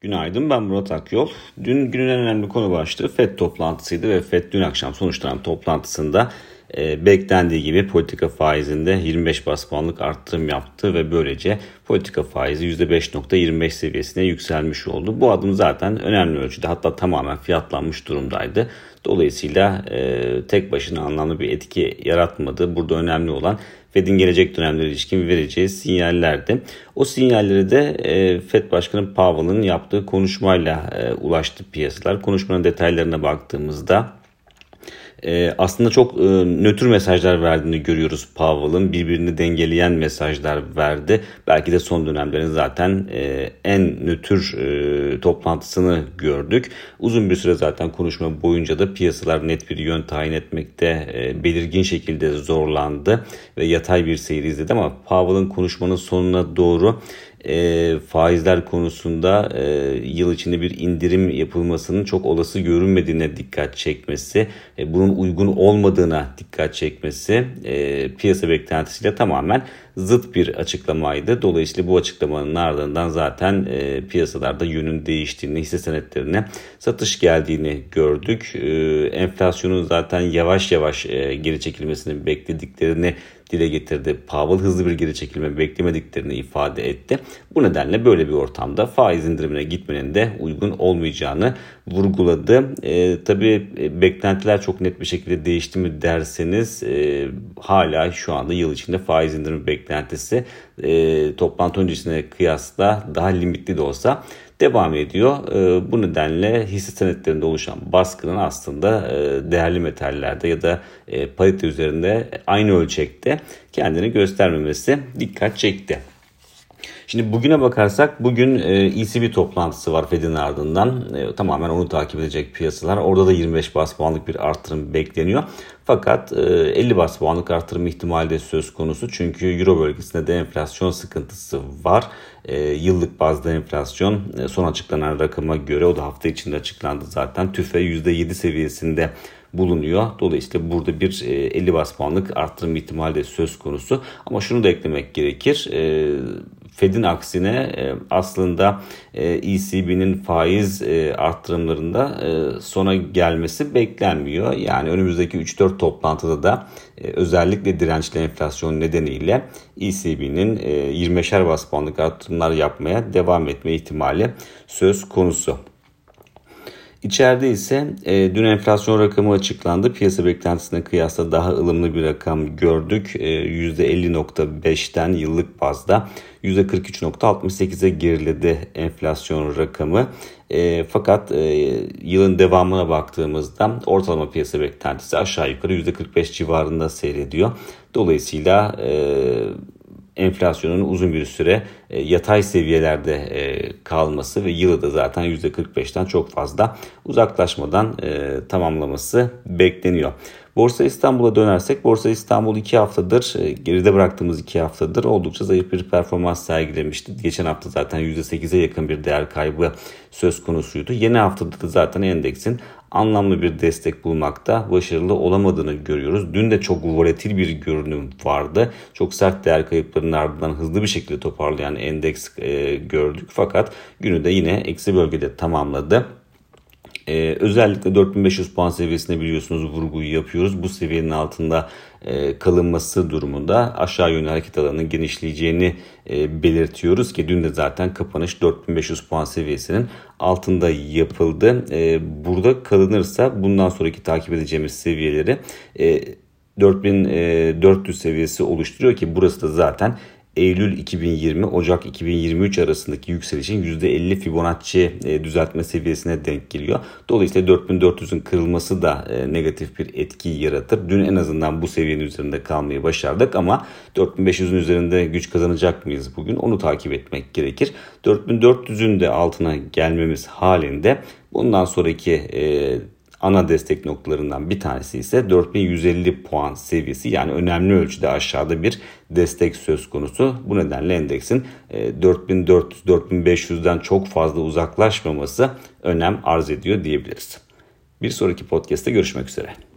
Günaydın ben Murat Akyol. Dün günün en önemli konu başlığı FED toplantısıydı ve FED dün akşam sonuçlanan toplantısında e, beklendiği gibi politika faizinde 25 bas puanlık arttırım yaptı ve böylece politika faizi %5.25 seviyesine yükselmiş oldu. Bu adım zaten önemli ölçüde hatta tamamen fiyatlanmış durumdaydı. Dolayısıyla e, tek başına anlamlı bir etki yaratmadı. Burada önemli olan Fed'in gelecek dönemlere ilişkin vereceği sinyallerdi. O sinyalleri de e, Fed Başkanı Powell'ın yaptığı konuşmayla e, ulaştı piyasalar. Konuşmanın detaylarına baktığımızda e, aslında çok e, nötr mesajlar verdiğini görüyoruz Powell'ın. Birbirini dengeleyen mesajlar verdi. Belki de son dönemlerin zaten e, en nötr e, toplantısını gördük. Uzun bir süre zaten konuşma boyunca da piyasalar net bir yön tayin etmekte e, belirgin şekilde zorlandı ve yatay bir seyir izledi ama Powell'ın konuşmanın sonuna doğru e, faizler konusunda e, yıl içinde bir indirim yapılmasının çok olası görünmediğine dikkat çekmesi, e, bunun uygun olmadığına dikkat çekmesi e, piyasa beklentisiyle tamamen zıt bir açıklamaydı. Dolayısıyla bu açıklamanın ardından zaten e, piyasalarda yönün değiştiğini, hisse senetlerine satış geldiğini gördük. E, enflasyonun zaten yavaş yavaş e, geri çekilmesini beklediklerini dile getirdi. Powell hızlı bir geri çekilme beklemediklerini ifade etti. Bu nedenle böyle bir ortamda faiz indirimine gitmenin de uygun olmayacağını vurguladı. E, tabii e, beklentiler çok net bir şekilde değişti mi derseniz e, hala şu anda yıl içinde faiz indirimi beklentisi e, toplantı öncesine kıyasla daha limitli de olsa devam ediyor. E, bu nedenle hisse senetlerinde oluşan baskının aslında e, değerli metallerde ya da e, parite üzerinde aynı ölçekte kendini göstermemesi dikkat çekti. Şimdi bugüne bakarsak bugün ECB toplantısı var Fed'in ardından. Tamamen onu takip edecek piyasalar. Orada da 25 bas puanlık bir artırım bekleniyor. Fakat 50 bas puanlık artırım ihtimali de söz konusu. Çünkü Euro bölgesinde de enflasyon sıkıntısı var. Yıllık bazda enflasyon son açıklanan rakama göre o da hafta içinde açıklandı zaten. TÜFE %7 seviyesinde bulunuyor. Dolayısıyla burada bir 50 bas puanlık arttırım ihtimali de söz konusu. Ama şunu da eklemek gerekir. Fed'in aksine e, aslında ECB'nin e faiz e, arttırımlarında sona gelmesi beklenmiyor. Yani önümüzdeki 3-4 toplantıda da özellikle dirençli enflasyon nedeniyle ECB'nin 25'er bas puanlık arttırımlar yapmaya devam etme ihtimali söz konusu. İçeride ise e, dün enflasyon rakamı açıklandı. Piyasa beklentisine kıyasla daha ılımlı bir rakam gördük. E, %50.5'ten yıllık bazda %43.68'e geriledi enflasyon rakamı. E, fakat e, yılın devamına baktığımızda ortalama piyasa beklentisi aşağı yukarı %45 civarında seyrediyor. Dolayısıyla e, enflasyonun uzun bir süre e, yatay seviyelerde e, kalması ve yılı da zaten %45'ten çok fazla uzaklaşmadan e, tamamlaması bekleniyor. Borsa İstanbul'a dönersek Borsa İstanbul 2 haftadır geride bıraktığımız 2 haftadır oldukça zayıf bir performans sergilemişti. Geçen hafta zaten %8'e yakın bir değer kaybı söz konusuydu. Yeni haftada da zaten endeksin anlamlı bir destek bulmakta başarılı olamadığını görüyoruz. Dün de çok volatil bir görünüm vardı. Çok sert değer kayıplarının ardından hızlı bir şekilde toparlayan endeks e, gördük. Fakat günü de yine eksi bölgede tamamladı. Ee, özellikle 4500 puan seviyesine biliyorsunuz vurguyu yapıyoruz. Bu seviyenin altında e, kalınması durumunda aşağı yönlü hareket alanının genişleyeceğini e, belirtiyoruz ki dün de zaten kapanış 4500 puan seviyesinin altında yapıldı. E, burada kalınırsa bundan sonraki takip edeceğimiz seviyeleri e, 4400 seviyesi oluşturuyor ki burası da zaten Eylül 2020 Ocak 2023 arasındaki yükselişin %50 Fibonacci e, düzeltme seviyesine denk geliyor. Dolayısıyla 4400'ün kırılması da e, negatif bir etki yaratır. Dün en azından bu seviyenin üzerinde kalmayı başardık ama 4500'ün üzerinde güç kazanacak mıyız bugün onu takip etmek gerekir. 4400'ün de altına gelmemiz halinde bundan sonraki e, ana destek noktalarından bir tanesi ise 4150 puan seviyesi yani önemli ölçüde aşağıda bir destek söz konusu. Bu nedenle endeksin 4400-4500'den e, çok fazla uzaklaşmaması önem arz ediyor diyebiliriz. Bir sonraki podcast'te görüşmek üzere.